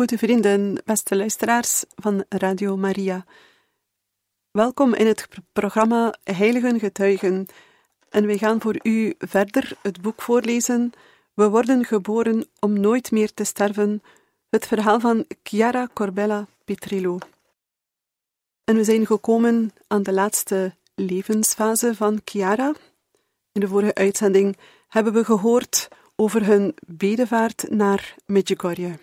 Goede vrienden, beste luisteraars van Radio Maria. Welkom in het programma Heiligen Getuigen. En we gaan voor u verder het boek voorlezen. We worden geboren om nooit meer te sterven. Het verhaal van Chiara Corbella Petrillo. En we zijn gekomen aan de laatste levensfase van Chiara. In de vorige uitzending hebben we gehoord over hun bedevaart naar Medjugorje.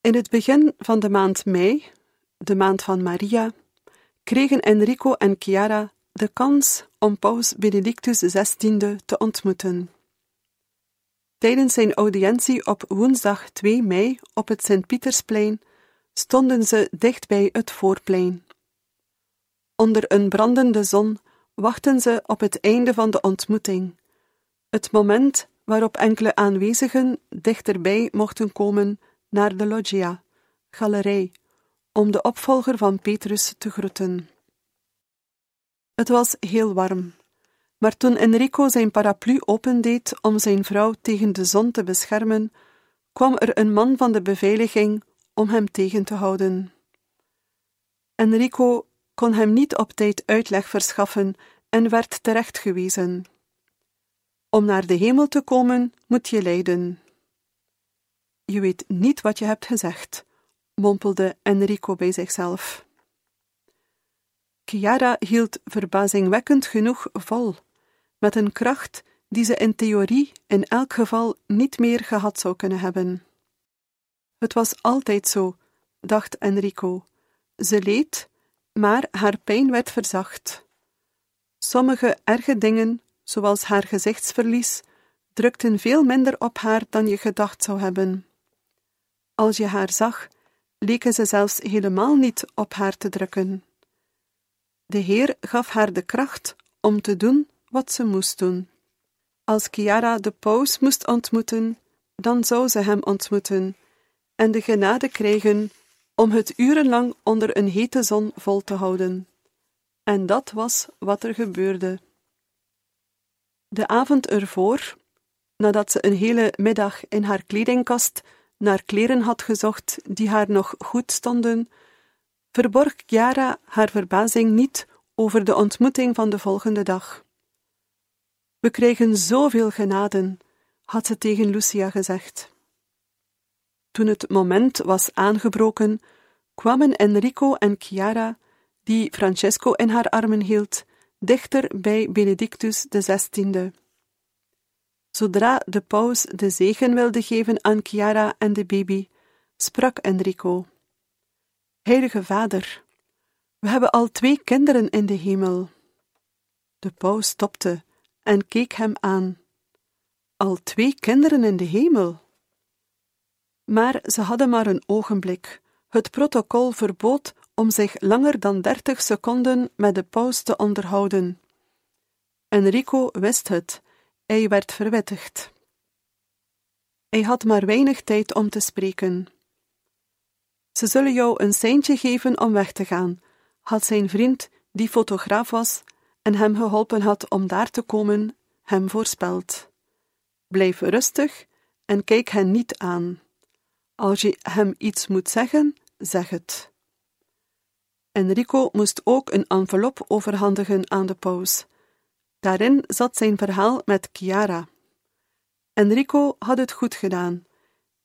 In het begin van de maand mei, de maand van Maria, kregen Enrico en Chiara de kans om paus Benedictus XVI te ontmoeten. Tijdens zijn audiëntie op woensdag 2 mei op het Sint-Pietersplein stonden ze dicht bij het voorplein. Onder een brandende zon wachten ze op het einde van de ontmoeting, het moment waarop enkele aanwezigen dichterbij mochten komen naar de loggia, galerij, om de opvolger van Petrus te groeten. Het was heel warm, maar toen Enrico zijn paraplu opendeed om zijn vrouw tegen de zon te beschermen, kwam er een man van de beveiliging om hem tegen te houden. Enrico kon hem niet op tijd uitleg verschaffen en werd terechtgewezen. Om naar de hemel te komen moet je lijden. Je weet niet wat je hebt gezegd, mompelde Enrico bij zichzelf. Chiara hield verbazingwekkend genoeg vol, met een kracht die ze in theorie in elk geval niet meer gehad zou kunnen hebben. Het was altijd zo, dacht Enrico. Ze leed, maar haar pijn werd verzacht. Sommige erge dingen, zoals haar gezichtsverlies, drukten veel minder op haar dan je gedacht zou hebben. Als je haar zag, leken ze zelfs helemaal niet op haar te drukken. De Heer gaf haar de kracht om te doen wat ze moest doen. Als Chiara de paus moest ontmoeten, dan zou ze hem ontmoeten en de genade krijgen om het urenlang onder een hete zon vol te houden. En dat was wat er gebeurde. De avond ervoor, nadat ze een hele middag in haar kledingkast naar kleren had gezocht die haar nog goed stonden, verborg Chiara haar verbazing niet over de ontmoeting van de volgende dag. We krijgen zoveel genaden, had ze tegen Lucia gezegd. Toen het moment was aangebroken, kwamen Enrico en Chiara, die Francesco in haar armen hield, dichter bij Benedictus XVI. Zodra de paus de zegen wilde geven aan Chiara en de baby, sprak Enrico: Heilige Vader, we hebben al twee kinderen in de hemel. De paus stopte en keek hem aan. Al twee kinderen in de hemel? Maar ze hadden maar een ogenblik. Het protocol verbood om zich langer dan dertig seconden met de paus te onderhouden. Enrico wist het hij werd verwittigd. Hij had maar weinig tijd om te spreken. Ze zullen jou een seintje geven om weg te gaan, had zijn vriend, die fotograaf was en hem geholpen had om daar te komen, hem voorspeld. Blijf rustig en kijk hen niet aan. Als je hem iets moet zeggen, zeg het. Enrico moest ook een envelop overhandigen aan de paus Daarin zat zijn verhaal met Chiara. Enrico had het goed gedaan.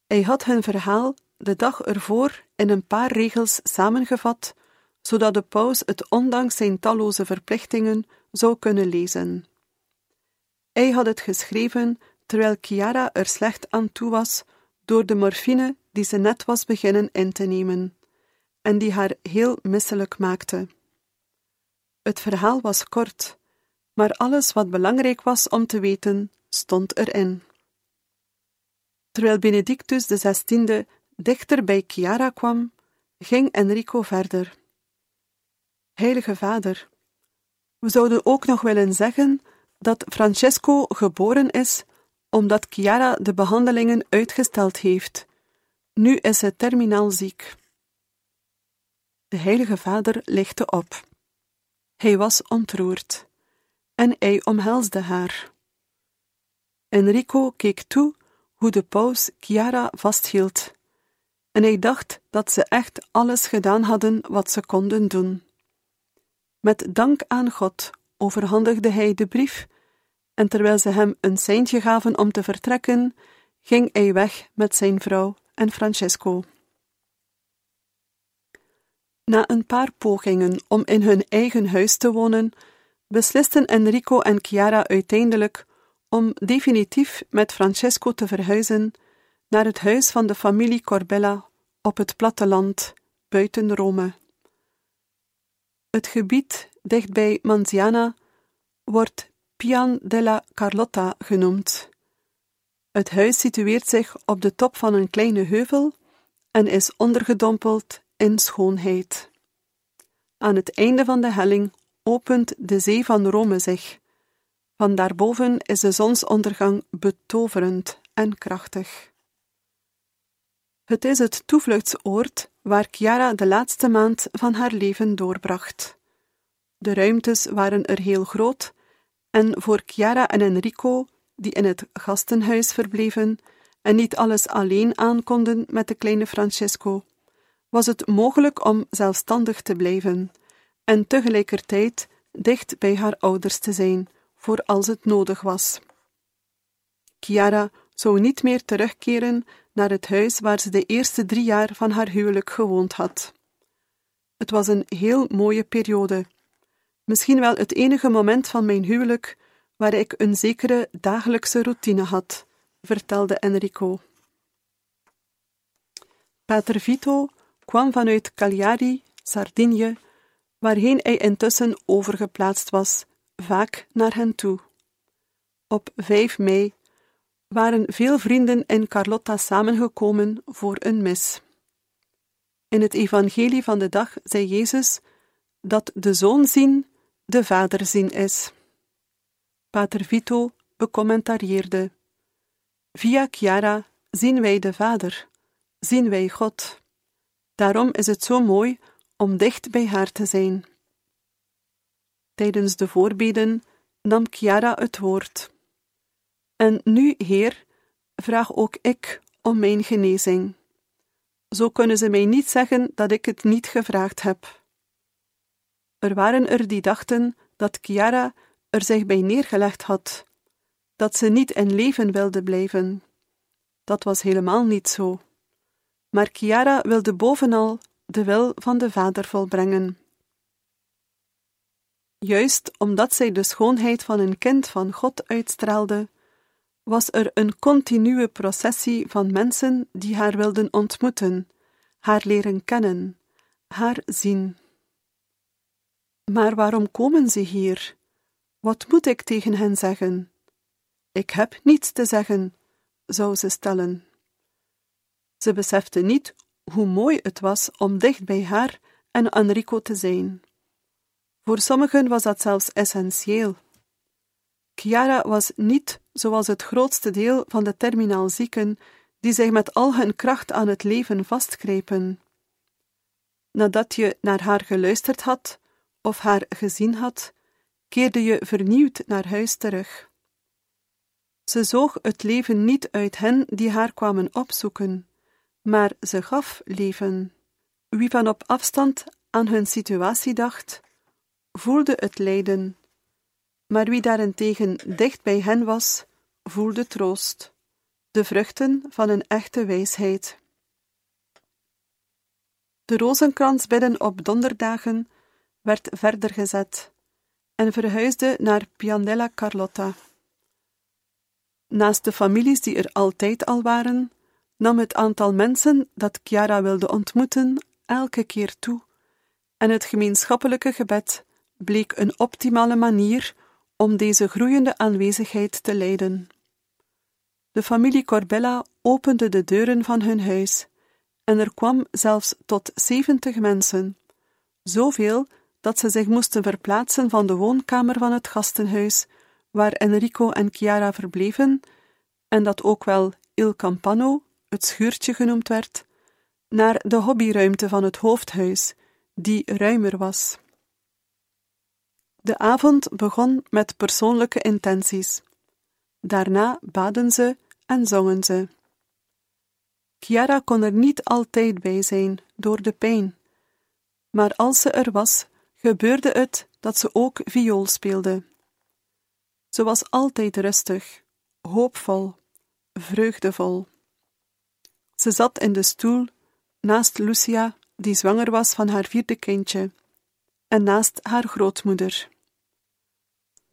Hij had hun verhaal de dag ervoor in een paar regels samengevat, zodat de paus het ondanks zijn talloze verplichtingen zou kunnen lezen. Hij had het geschreven terwijl Chiara er slecht aan toe was door de morfine die ze net was beginnen in te nemen, en die haar heel misselijk maakte. Het verhaal was kort, maar alles wat belangrijk was om te weten, stond erin. Terwijl Benedictus XVI dichter bij Chiara kwam, ging Enrico verder. Heilige Vader, we zouden ook nog willen zeggen dat Francesco geboren is omdat Chiara de behandelingen uitgesteld heeft. Nu is ze terminaal ziek. De Heilige Vader lichtte op. Hij was ontroerd en hij omhelsde haar. Enrico keek toe hoe de paus Chiara vasthield, en hij dacht dat ze echt alles gedaan hadden wat ze konden doen. Met dank aan God overhandigde hij de brief, en terwijl ze hem een seintje gaven om te vertrekken, ging hij weg met zijn vrouw en Francesco. Na een paar pogingen om in hun eigen huis te wonen, beslisten Enrico en Chiara uiteindelijk om definitief met Francesco te verhuizen naar het huis van de familie Corbella op het platteland buiten Rome. Het gebied dichtbij Manziana wordt Pian della Carlotta genoemd. Het huis situeert zich op de top van een kleine heuvel en is ondergedompeld in schoonheid. Aan het einde van de helling opent de zee van Rome zich. Van daarboven is de zonsondergang betoverend en krachtig. Het is het toevluchtsoord waar Chiara de laatste maand van haar leven doorbracht. De ruimtes waren er heel groot, en voor Chiara en Enrico, die in het gastenhuis verbleven en niet alles alleen aankonden met de kleine Francesco, was het mogelijk om zelfstandig te blijven en tegelijkertijd dicht bij haar ouders te zijn, voor als het nodig was. Chiara zou niet meer terugkeren naar het huis waar ze de eerste drie jaar van haar huwelijk gewoond had. Het was een heel mooie periode. Misschien wel het enige moment van mijn huwelijk waar ik een zekere dagelijkse routine had, vertelde Enrico. Pater Vito kwam vanuit Cagliari, Sardinië, waarheen hij intussen overgeplaatst was, vaak naar hen toe. Op 5 mei waren veel vrienden in Carlotta samengekomen voor een mis. In het evangelie van de dag zei Jezus dat de zoon zien de vader zien is. Pater Vito becommentarieerde: Via Chiara zien wij de vader, zien wij God. Daarom is het zo mooi om dicht bij haar te zijn. Tijdens de voorbeden nam Chiara het woord. En nu, Heer, vraag ook ik om mijn genezing. Zo kunnen ze mij niet zeggen dat ik het niet gevraagd heb. Er waren er die dachten dat Chiara er zich bij neergelegd had, dat ze niet in leven wilde blijven. Dat was helemaal niet zo. Maar Chiara wilde bovenal de wil van de Vader volbrengen. Juist omdat zij de schoonheid van een kind van God uitstraalde, was er een continue processie van mensen die haar wilden ontmoeten, haar leren kennen, haar zien. Maar waarom komen ze hier? Wat moet ik tegen hen zeggen? Ik heb niets te zeggen, zou ze stellen. Ze besefte niet hoe mooi het was om dicht bij haar en Enrico te zijn. Voor sommigen was dat zelfs essentieel. Chiara was niet zoals het grootste deel van de terminaal zieken die zich met al hun kracht aan het leven vastgrepen. Nadat je naar haar geluisterd had of haar gezien had, keerde je vernieuwd naar huis terug. Ze zoog het leven niet uit hen die haar kwamen opzoeken, maar ze gaf leven. Wie van op afstand aan hun situatie dacht, voelde het lijden, maar wie daarentegen dicht bij hen was, voelde troost, de vruchten van een echte wijsheid. De rozenkrans bidden op donderdagen werd verder gezet en verhuisde naar Piandella Carlotta. Naast de families die er altijd al waren, nam het aantal mensen dat Chiara wilde ontmoeten elke keer toe, en het gemeenschappelijke gebed bleek een optimale manier om deze groeiende aanwezigheid te leiden. De familie Corbella opende de deuren van hun huis en er kwam zelfs tot zeventig mensen, zoveel dat ze zich moesten verplaatsen van de woonkamer van het gastenhuis, waar Enrico en Chiara verbleven, en dat ook wel Il Campano, het schuurtje genoemd werd, naar de hobbyruimte van het hoofdhuis, die ruimer was. De avond begon met persoonlijke intenties. Daarna baden ze en zongen ze. Chiara kon er niet altijd bij zijn door de pijn, maar als ze er was, gebeurde het dat ze ook viool speelde. Ze was altijd rustig, hoopvol, vreugdevol. Ze zat in de stoel naast Lucia, die zwanger was van haar vierde kindje, en naast haar grootmoeder.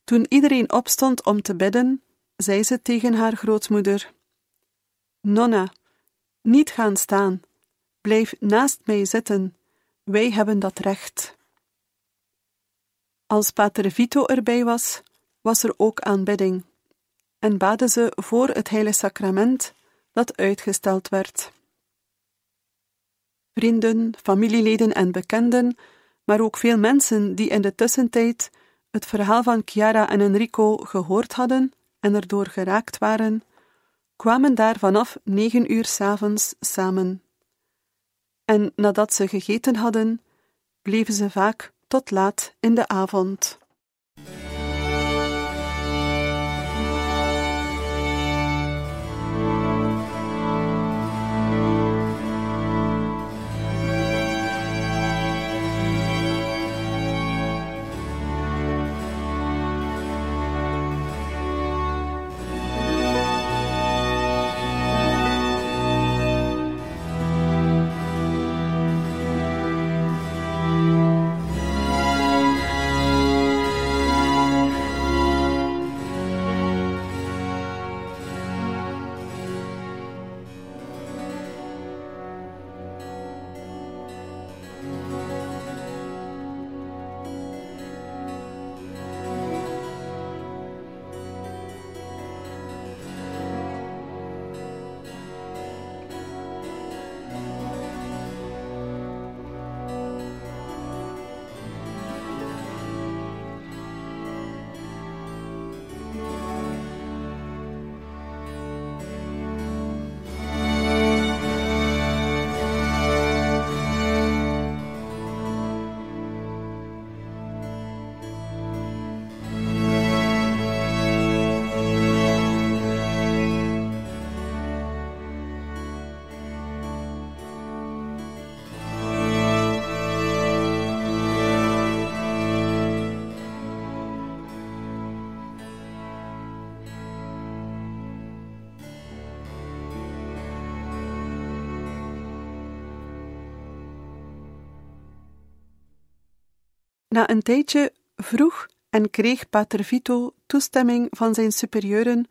Toen iedereen opstond om te bidden, zei ze tegen haar grootmoeder: Nonna, niet gaan staan, blijf naast mij zitten, wij hebben dat recht. Als Pater Vito erbij was, was er ook aanbidding, en baden ze voor het heilige sacrament dat uitgesteld werd. Vrienden, familieleden en bekenden, maar ook veel mensen die in de tussentijd het verhaal van Chiara en Enrico gehoord hadden en erdoor geraakt waren, kwamen daar vanaf negen uur s'avonds samen. En nadat ze gegeten hadden, bleven ze vaak tot laat in de avond. Na een tijdje vroeg en kreeg Pater Vito toestemming van zijn superieuren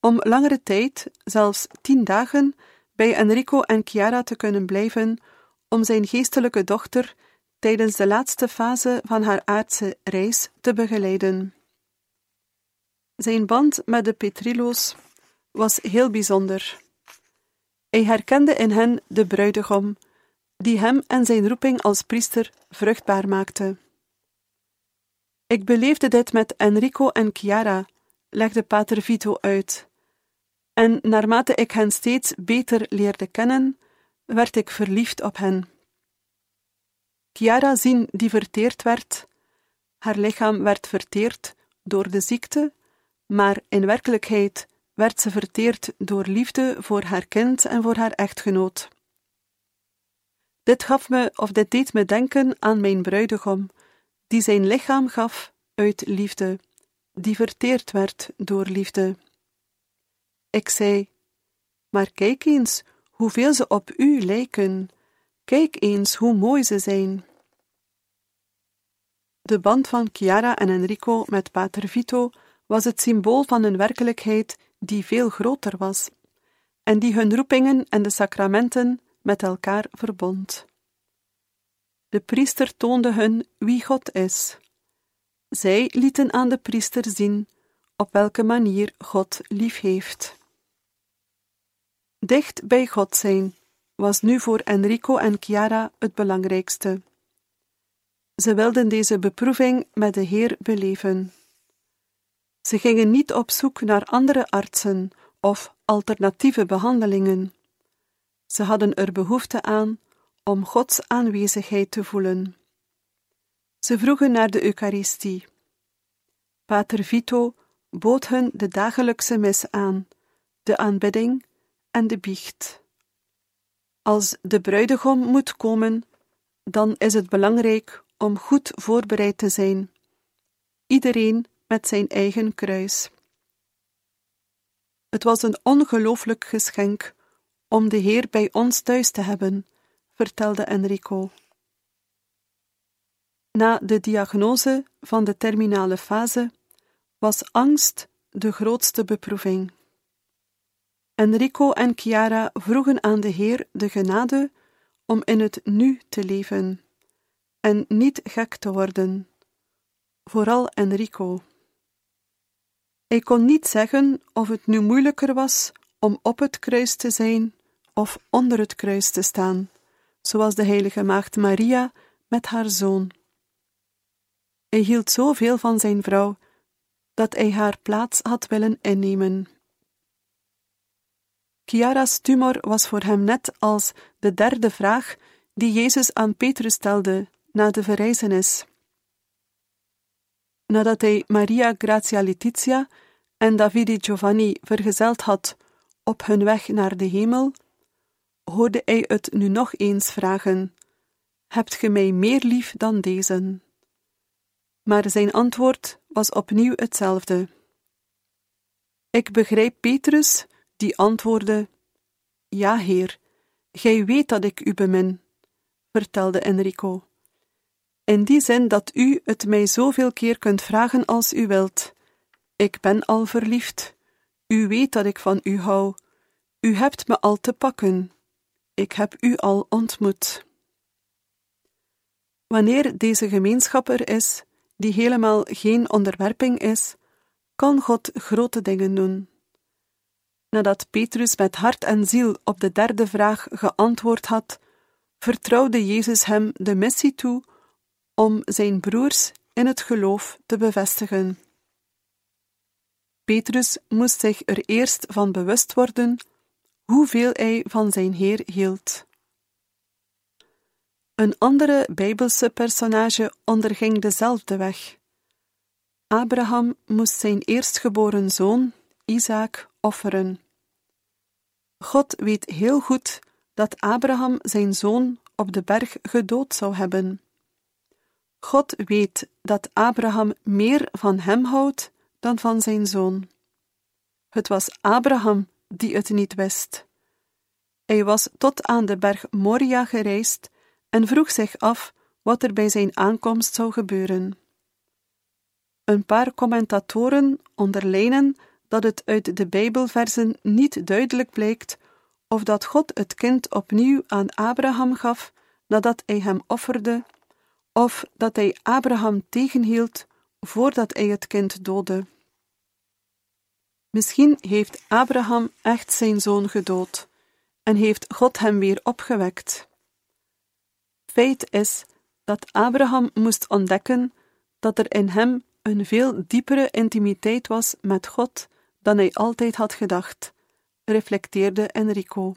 om langere tijd, zelfs tien dagen, bij Enrico en Chiara te kunnen blijven om zijn geestelijke dochter tijdens de laatste fase van haar aardse reis te begeleiden. Zijn band met de Petrillo's was heel bijzonder. Hij herkende in hen de bruidegom, die hem en zijn roeping als priester vruchtbaar maakte. Ik beleefde dit met Enrico en Chiara, legde Pater Vito uit. En naarmate ik hen steeds beter leerde kennen, werd ik verliefd op hen. Chiara zien die verteerd werd, haar lichaam werd verteerd door de ziekte, maar in werkelijkheid werd ze verteerd door liefde voor haar kind en voor haar echtgenoot. Dit gaf me, of dit deed me denken aan mijn bruidegom, die zijn lichaam gaf uit liefde, die verteerd werd door liefde. Ik zei: Maar kijk eens hoeveel ze op u lijken, kijk eens hoe mooi ze zijn. De band van Chiara en Enrico met Pater Vito was het symbool van een werkelijkheid die veel groter was, en die hun roepingen en de sacramenten met elkaar verbond. De priester toonde hun wie God is. Zij lieten aan de priester zien op welke manier God lief heeft. Dicht bij God zijn was nu voor Enrico en Chiara het belangrijkste. Ze wilden deze beproeving met de Heer beleven. Ze gingen niet op zoek naar andere artsen of alternatieve behandelingen. Ze hadden er behoefte aan om Gods aanwezigheid te voelen. Ze vroegen naar de Eucharistie. Pater Vito bood hun de dagelijkse mis aan, de aanbidding en de biecht. Als de bruidegom moet komen, dan is het belangrijk om goed voorbereid te zijn, iedereen met zijn eigen kruis. Het was een ongelooflijk geschenk om de Heer bij ons thuis te hebben, vertelde Enrico. Na de diagnose van de terminale fase was angst de grootste beproeving. Enrico en Chiara vroegen aan de Heer de genade om in het nu te leven en niet gek te worden, vooral Enrico. Hij kon niet zeggen of het nu moeilijker was om op het kruis te zijn of onder het kruis te staan, zoals de heilige maagd Maria met haar zoon. Hij hield zoveel van zijn vrouw dat hij haar plaats had willen innemen. Chiara's tumor was voor hem net als de derde vraag die Jezus aan Petrus stelde na de verrijzenis. Nadat hij Maria Grazia Letizia en Davide Giovanni vergezeld had op hun weg naar de hemel, hoorde hij het nu nog eens vragen: Hebt ge mij meer lief dan deze? Maar zijn antwoord was opnieuw hetzelfde. Ik begrijp Petrus, die antwoordde: Ja, Heer, gij weet dat ik u bemin, vertelde Enrico. In die zin dat u het mij zoveel keer kunt vragen als u wilt. Ik ben al verliefd. U weet dat ik van u hou. U hebt me al te pakken. Ik heb u al ontmoet. Wanneer deze gemeenschap er is, die helemaal geen onderwerping is, kan God grote dingen doen. Nadat Petrus met hart en ziel op de derde vraag geantwoord had, vertrouwde Jezus hem de missie toe om zijn broers in het geloof te bevestigen. Petrus moest zich er eerst van bewust worden hoeveel hij van zijn Heer hield. Een andere Bijbelse personage onderging dezelfde weg. Abraham moest zijn eerstgeboren zoon, Isaac, offeren. God weet heel goed dat Abraham zijn zoon op de berg gedood zou hebben. God weet dat Abraham meer van hem houdt dan van zijn zoon. Het was Abraham die het niet wist. Hij was tot aan de berg Moria gereisd en vroeg zich af wat er bij zijn aankomst zou gebeuren. Een paar commentatoren onderlijnen dat het uit de Bijbelversen niet duidelijk blijkt of dat God het kind opnieuw aan Abraham gaf nadat hij hem offerde, of dat hij Abraham tegenhield voordat hij het kind doodde. Misschien heeft Abraham echt zijn zoon gedood en heeft God hem weer opgewekt. Feit is dat Abraham moest ontdekken dat er in hem een veel diepere intimiteit was met God dan hij altijd had gedacht, reflecteerde Enrico.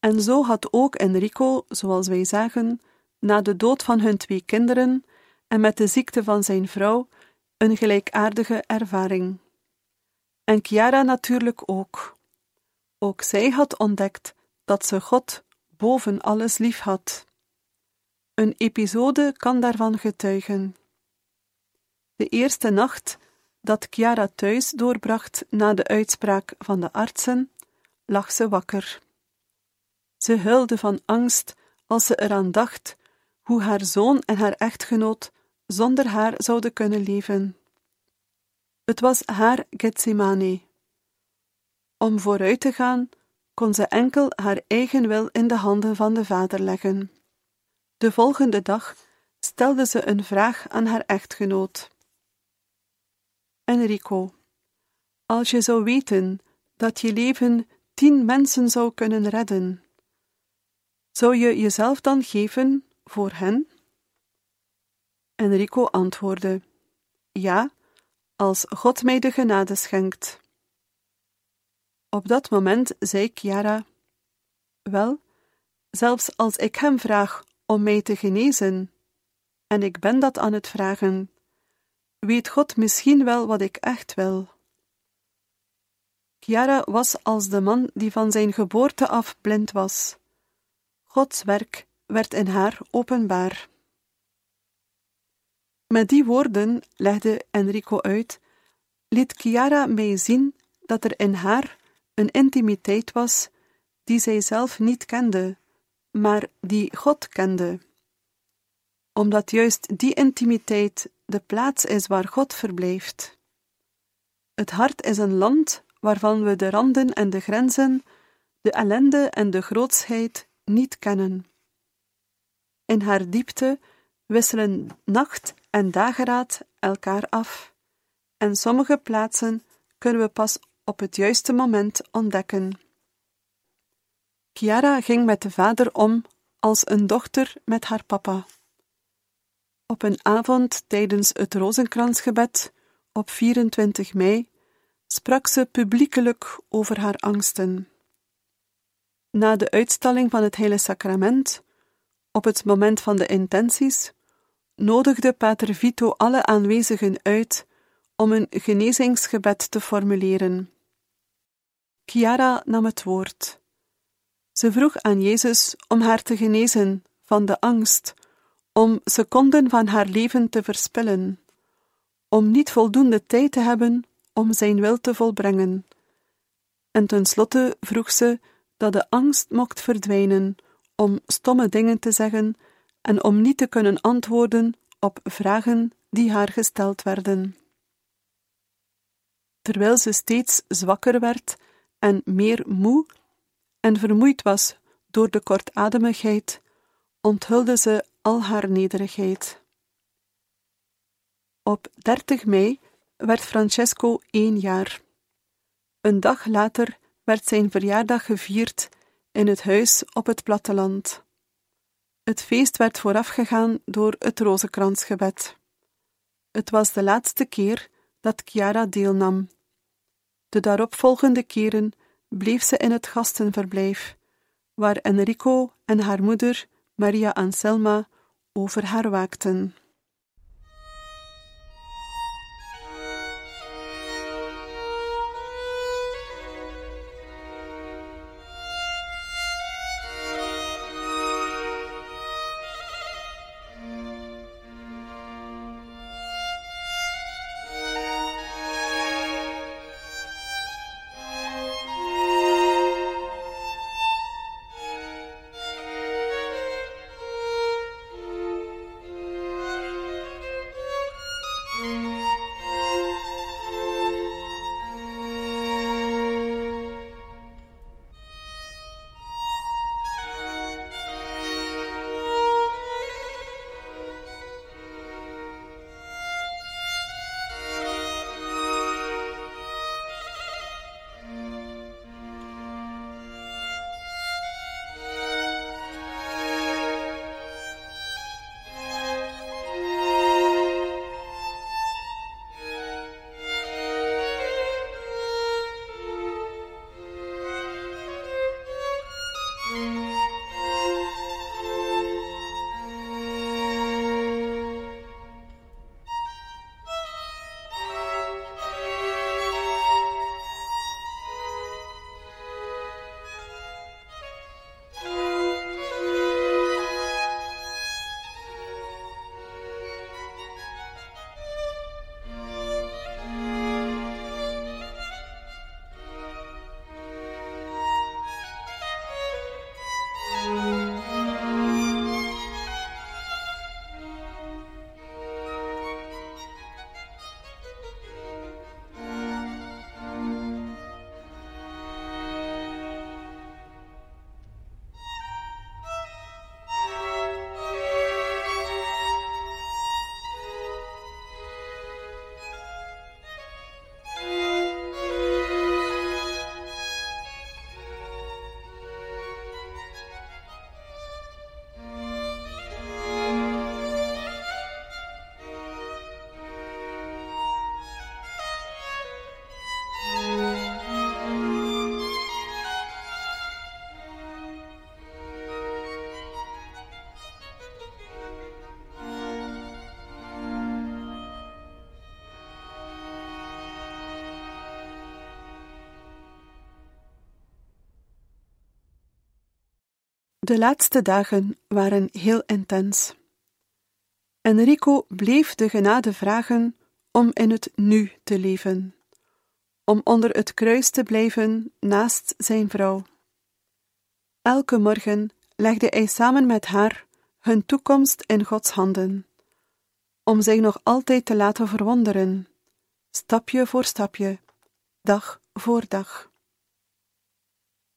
En zo had ook Enrico, zoals wij zagen, na de dood van hun twee kinderen en met de ziekte van zijn vrouw, een gelijkaardige ervaring. En Chiara natuurlijk ook. Ook zij had ontdekt dat ze God boven alles lief had. Een episode kan daarvan getuigen. De eerste nacht dat Chiara thuis doorbracht na de uitspraak van de artsen, lag ze wakker. Ze huilde van angst als ze eraan dacht hoe haar zoon en haar echtgenoot zonder haar zouden kunnen leven. Het was haar Getsemane. Om vooruit te gaan, kon ze enkel haar eigen wil in de handen van de Vader leggen. De volgende dag stelde ze een vraag aan haar echtgenoot. Enrico, als je zou weten dat je leven tien mensen zou kunnen redden, zou je jezelf dan geven voor hen? Enrico antwoordde: Ja, als God mij de genade schenkt. Op dat moment zei Chiara: Wel, zelfs als ik hem vraag om mij te genezen, en ik ben dat aan het vragen, weet God misschien wel wat ik echt wil. Chiara was als de man die van zijn geboorte af blind was. Gods werk werd in haar openbaar. Met die woorden, legde Enrico uit, liet Chiara mij zien dat er in haar een intimiteit was die zij zelf niet kende, maar die God kende. Omdat juist die intimiteit de plaats is waar God verblijft. Het hart is een land waarvan we de randen en de grenzen, de ellende en de grootsheid niet kennen. In haar diepte wisselen nacht en dageraad elkaar af, en sommige plaatsen kunnen we pas op het juiste moment ontdekken. Chiara ging met de vader om als een dochter met haar papa. Op een avond tijdens het rozenkransgebed op 24 mei sprak ze publiekelijk over haar angsten. Na de uitstalling van het Heilige Sacrament, op het moment van de intenties, nodigde Pater Vito alle aanwezigen uit om een genezingsgebed te formuleren. Chiara nam het woord. Ze vroeg aan Jezus om haar te genezen van de angst om seconden van haar leven te verspillen, om niet voldoende tijd te hebben om zijn wil te volbrengen. En tenslotte vroeg ze dat de angst mocht verdwijnen om stomme dingen te zeggen en om niet te kunnen antwoorden op vragen die haar gesteld werden. Terwijl ze steeds zwakker werd en meer moe en vermoeid was door de kortademigheid, onthulde ze al haar nederigheid. Op 30 mei werd Francesco één jaar. Een dag later werd zijn verjaardag gevierd in het huis op het platteland. Het feest werd voorafgegaan door het rozenkransgebed. Het was de laatste keer dat Chiara deelnam. De daaropvolgende keren bleef ze in het gastenverblijf, waar Enrico en haar moeder, Maria Anselma, over haar waakten. De laatste dagen waren heel intens. Enrico bleef de genade vragen om in het nu te leven, om onder het kruis te blijven naast zijn vrouw. Elke morgen legde hij samen met haar hun toekomst in Gods handen, om zich nog altijd te laten verwonderen, stapje voor stapje, dag voor dag.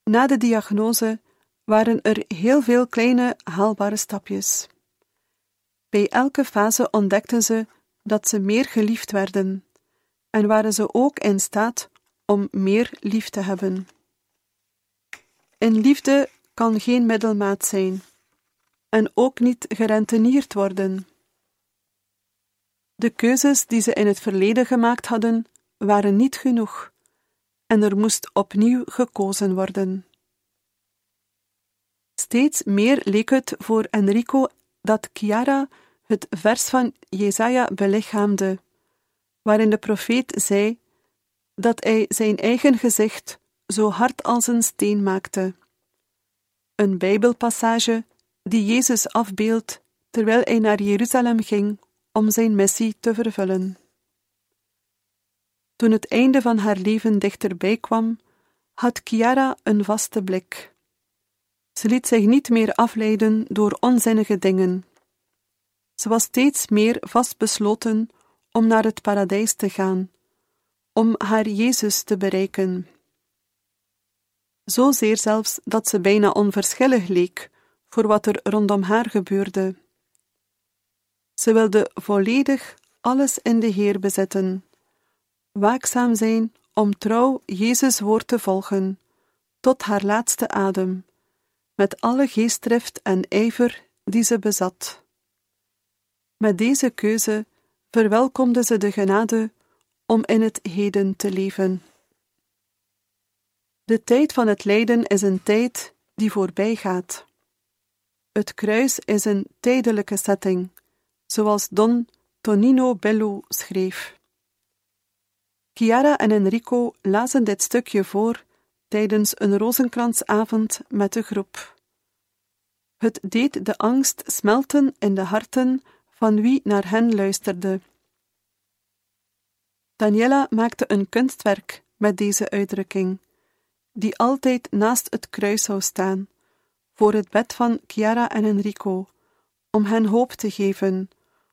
Na de diagnose waren er heel veel kleine haalbare stapjes. Bij elke fase ontdekten ze dat ze meer geliefd werden en waren ze ook in staat om meer lief te hebben. In liefde kan geen middelmaat zijn en ook niet gerentenierd worden. De keuzes die ze in het verleden gemaakt hadden, waren niet genoeg en er moest opnieuw gekozen worden. Steeds meer leek het voor Enrico dat Chiara het vers van Jesaja belichaamde, waarin de profeet zei dat hij zijn eigen gezicht zo hard als een steen maakte. Een Bijbelpassage die Jezus afbeeldt terwijl hij naar Jeruzalem ging om zijn missie te vervullen. Toen het einde van haar leven dichterbij kwam, had Chiara een vaste blik. Ze liet zich niet meer afleiden door onzinnige dingen. Ze was steeds meer vastbesloten om naar het paradijs te gaan, om haar Jezus te bereiken. Zozeer zelfs dat ze bijna onverschillig leek voor wat er rondom haar gebeurde. Ze wilde volledig alles in de Heer bezetten, waakzaam zijn om trouw Jezus woord te volgen, tot haar laatste adem, met alle geestdrift en ijver die ze bezat. Met deze keuze verwelkomde ze de genade om in het heden te leven. De tijd van het lijden is een tijd die voorbij gaat. Het kruis is een tijdelijke setting, zoals Don Tonino Bello schreef. Chiara en Enrico lazen dit stukje voor tijdens een rozenkransavond met de groep. Het deed de angst smelten in de harten van wie naar hen luisterde. Daniela maakte een kunstwerk met deze uitdrukking, die altijd naast het kruis zou staan, voor het bed van Chiara en Enrico, om hen hoop te geven,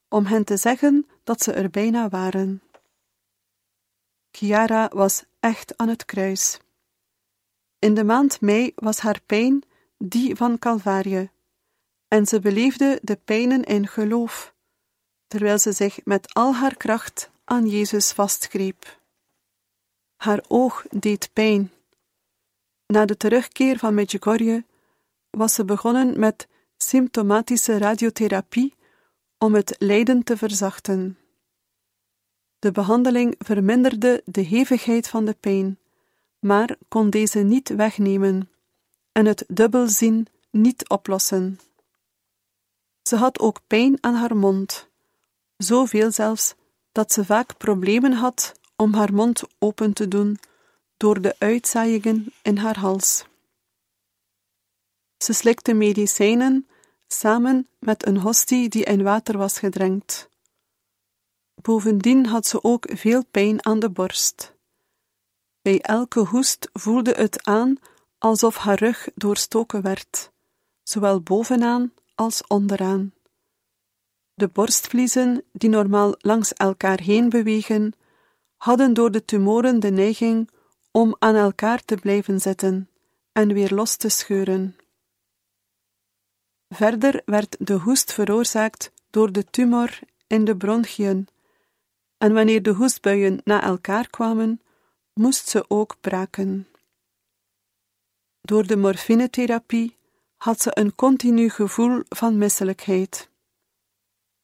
om hen te zeggen dat ze er bijna waren. Chiara was echt aan het kruis. In de maand mei was haar pijn die van Calvarie, en ze beleefde de pijnen in geloof, terwijl ze zich met al haar kracht aan Jezus vastgreep. Haar oog deed pijn. Na de terugkeer van Medjugorje was ze begonnen met symptomatische radiotherapie om het lijden te verzachten. De behandeling verminderde de hevigheid van de pijn, maar kon deze niet wegnemen en het dubbelzien niet oplossen. Ze had ook pijn aan haar mond, zoveel zelfs dat ze vaak problemen had om haar mond open te doen door de uitzaaiingen in haar hals. Ze slikte medicijnen samen met een hostie die in water was gedrenkt. Bovendien had ze ook veel pijn aan de borst. Bij elke hoest voelde het aan alsof haar rug doorstoken werd, zowel bovenaan als onderaan. De borstvliezen, die normaal langs elkaar heen bewegen, hadden door de tumoren de neiging om aan elkaar te blijven zitten en weer los te scheuren. Verder werd de hoest veroorzaakt door de tumor in de bronchiën, en wanneer de hoestbuien na elkaar kwamen, moest ze ook braken. Door de morfinetherapie had ze een continu gevoel van misselijkheid.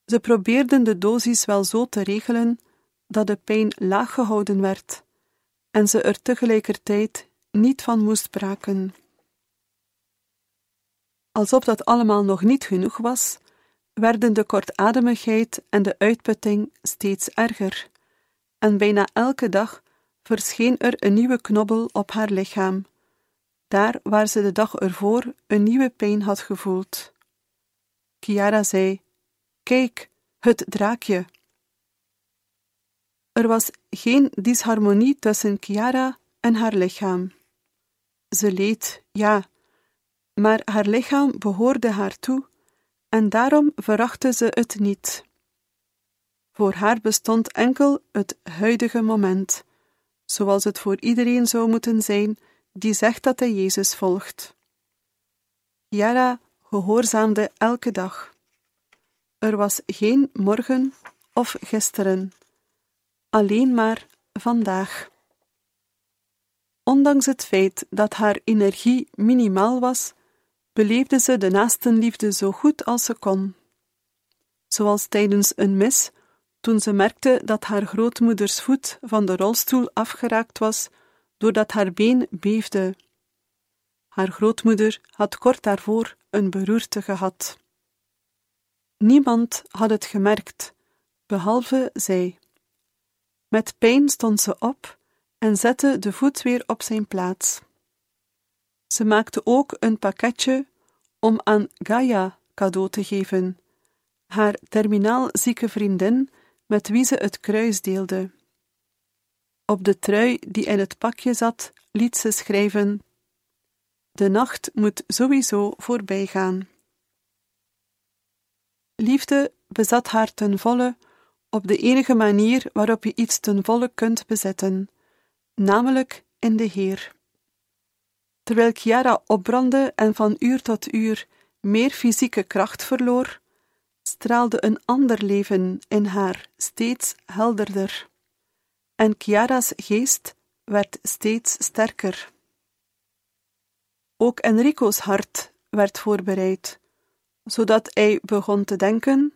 Ze probeerden de dosis wel zo te regelen dat de pijn laag gehouden werd en ze er tegelijkertijd niet van moest braken. Alsof dat allemaal nog niet genoeg was, werden de kortademigheid en de uitputting steeds erger, en bijna elke dag verscheen er een nieuwe knobbel op haar lichaam, daar waar ze de dag ervoor een nieuwe pijn had gevoeld. Chiara zei: Kijk, het draakje. Er was geen disharmonie tussen Chiara en haar lichaam. Ze leed, ja, maar haar lichaam behoorde haar toe en daarom verachtte ze het niet. Voor haar bestond enkel het huidige moment, zoals het voor iedereen zou moeten zijn die zegt dat hij Jezus volgt. Jara gehoorzaamde elke dag. Er was geen morgen of gisteren, alleen maar vandaag. Ondanks het feit dat haar energie minimaal was, beleefde ze de naastenliefde zo goed als ze kon. Zoals tijdens een mis, toen ze merkte dat haar grootmoeders voet van de rolstoel afgeraakt was doordat haar been beefde. Haar grootmoeder had kort daarvoor een beroerte gehad. Niemand had het gemerkt, behalve zij. Met pijn stond ze op en zette de voet weer op zijn plaats. Ze maakte ook een pakketje om aan Gaia cadeau te geven, haar terminaal zieke vriendin met wie ze het kruis deelde. Op de trui die in het pakje zat, liet ze schrijven: De nacht moet sowieso voorbij gaan. Liefde bezat haar ten volle op de enige manier waarop je iets ten volle kunt bezetten, namelijk in de Heer. Terwijl Chiara opbrandde en van uur tot uur meer fysieke kracht verloor, straalde een ander leven in haar steeds helderder. En Chiara's geest werd steeds sterker. Ook Enrico's hart werd voorbereid, zodat hij begon te denken: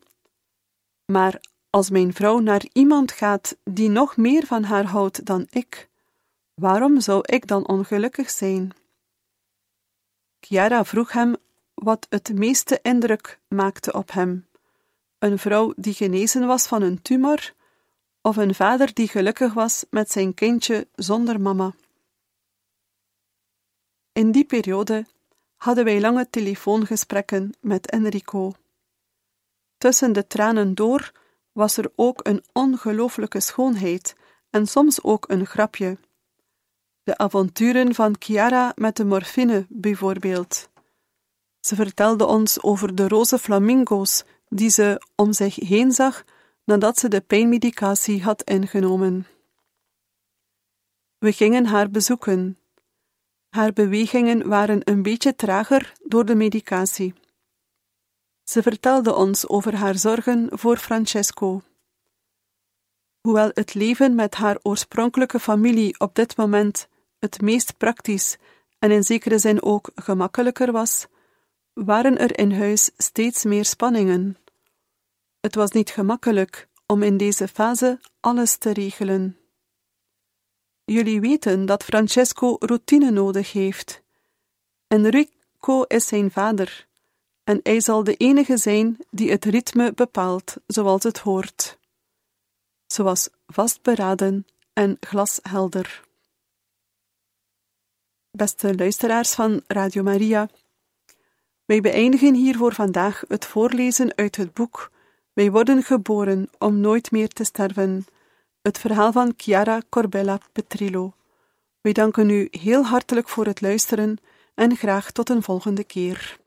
Maar als mijn vrouw naar iemand gaat die nog meer van haar houdt dan ik, waarom zou ik dan ongelukkig zijn? Chiara vroeg hem wat het meeste indruk maakte op hem: een vrouw die genezen was van een tumor, of een vader die gelukkig was met zijn kindje zonder mama. In die periode hadden wij lange telefoongesprekken met Enrico. Tussen de tranen door was er ook een ongelooflijke schoonheid en soms ook een grapje. De avonturen van Chiara met de morfine, bijvoorbeeld. Ze vertelde ons over de roze flamingo's die ze om zich heen zag nadat ze de pijnmedicatie had ingenomen. We gingen haar bezoeken. Haar bewegingen waren een beetje trager door de medicatie. Ze vertelde ons over haar zorgen voor Francesco. Hoewel het leven met haar oorspronkelijke familie op dit moment het meest praktisch en in zekere zin ook gemakkelijker was, waren er in huis steeds meer spanningen. Het was niet gemakkelijk om in deze fase alles te regelen. Jullie weten dat Francesco routine nodig heeft. Enrico is zijn vader, en hij zal de enige zijn die het ritme bepaalt zoals het hoort. Zoals vastberaden en glashelder. Beste luisteraars van Radio Maria, wij beëindigen hier voor vandaag het voorlezen uit het boek wij worden geboren om nooit meer te sterven. Het verhaal van Chiara Corbella Petrillo. Wij danken u heel hartelijk voor het luisteren en graag tot een volgende keer.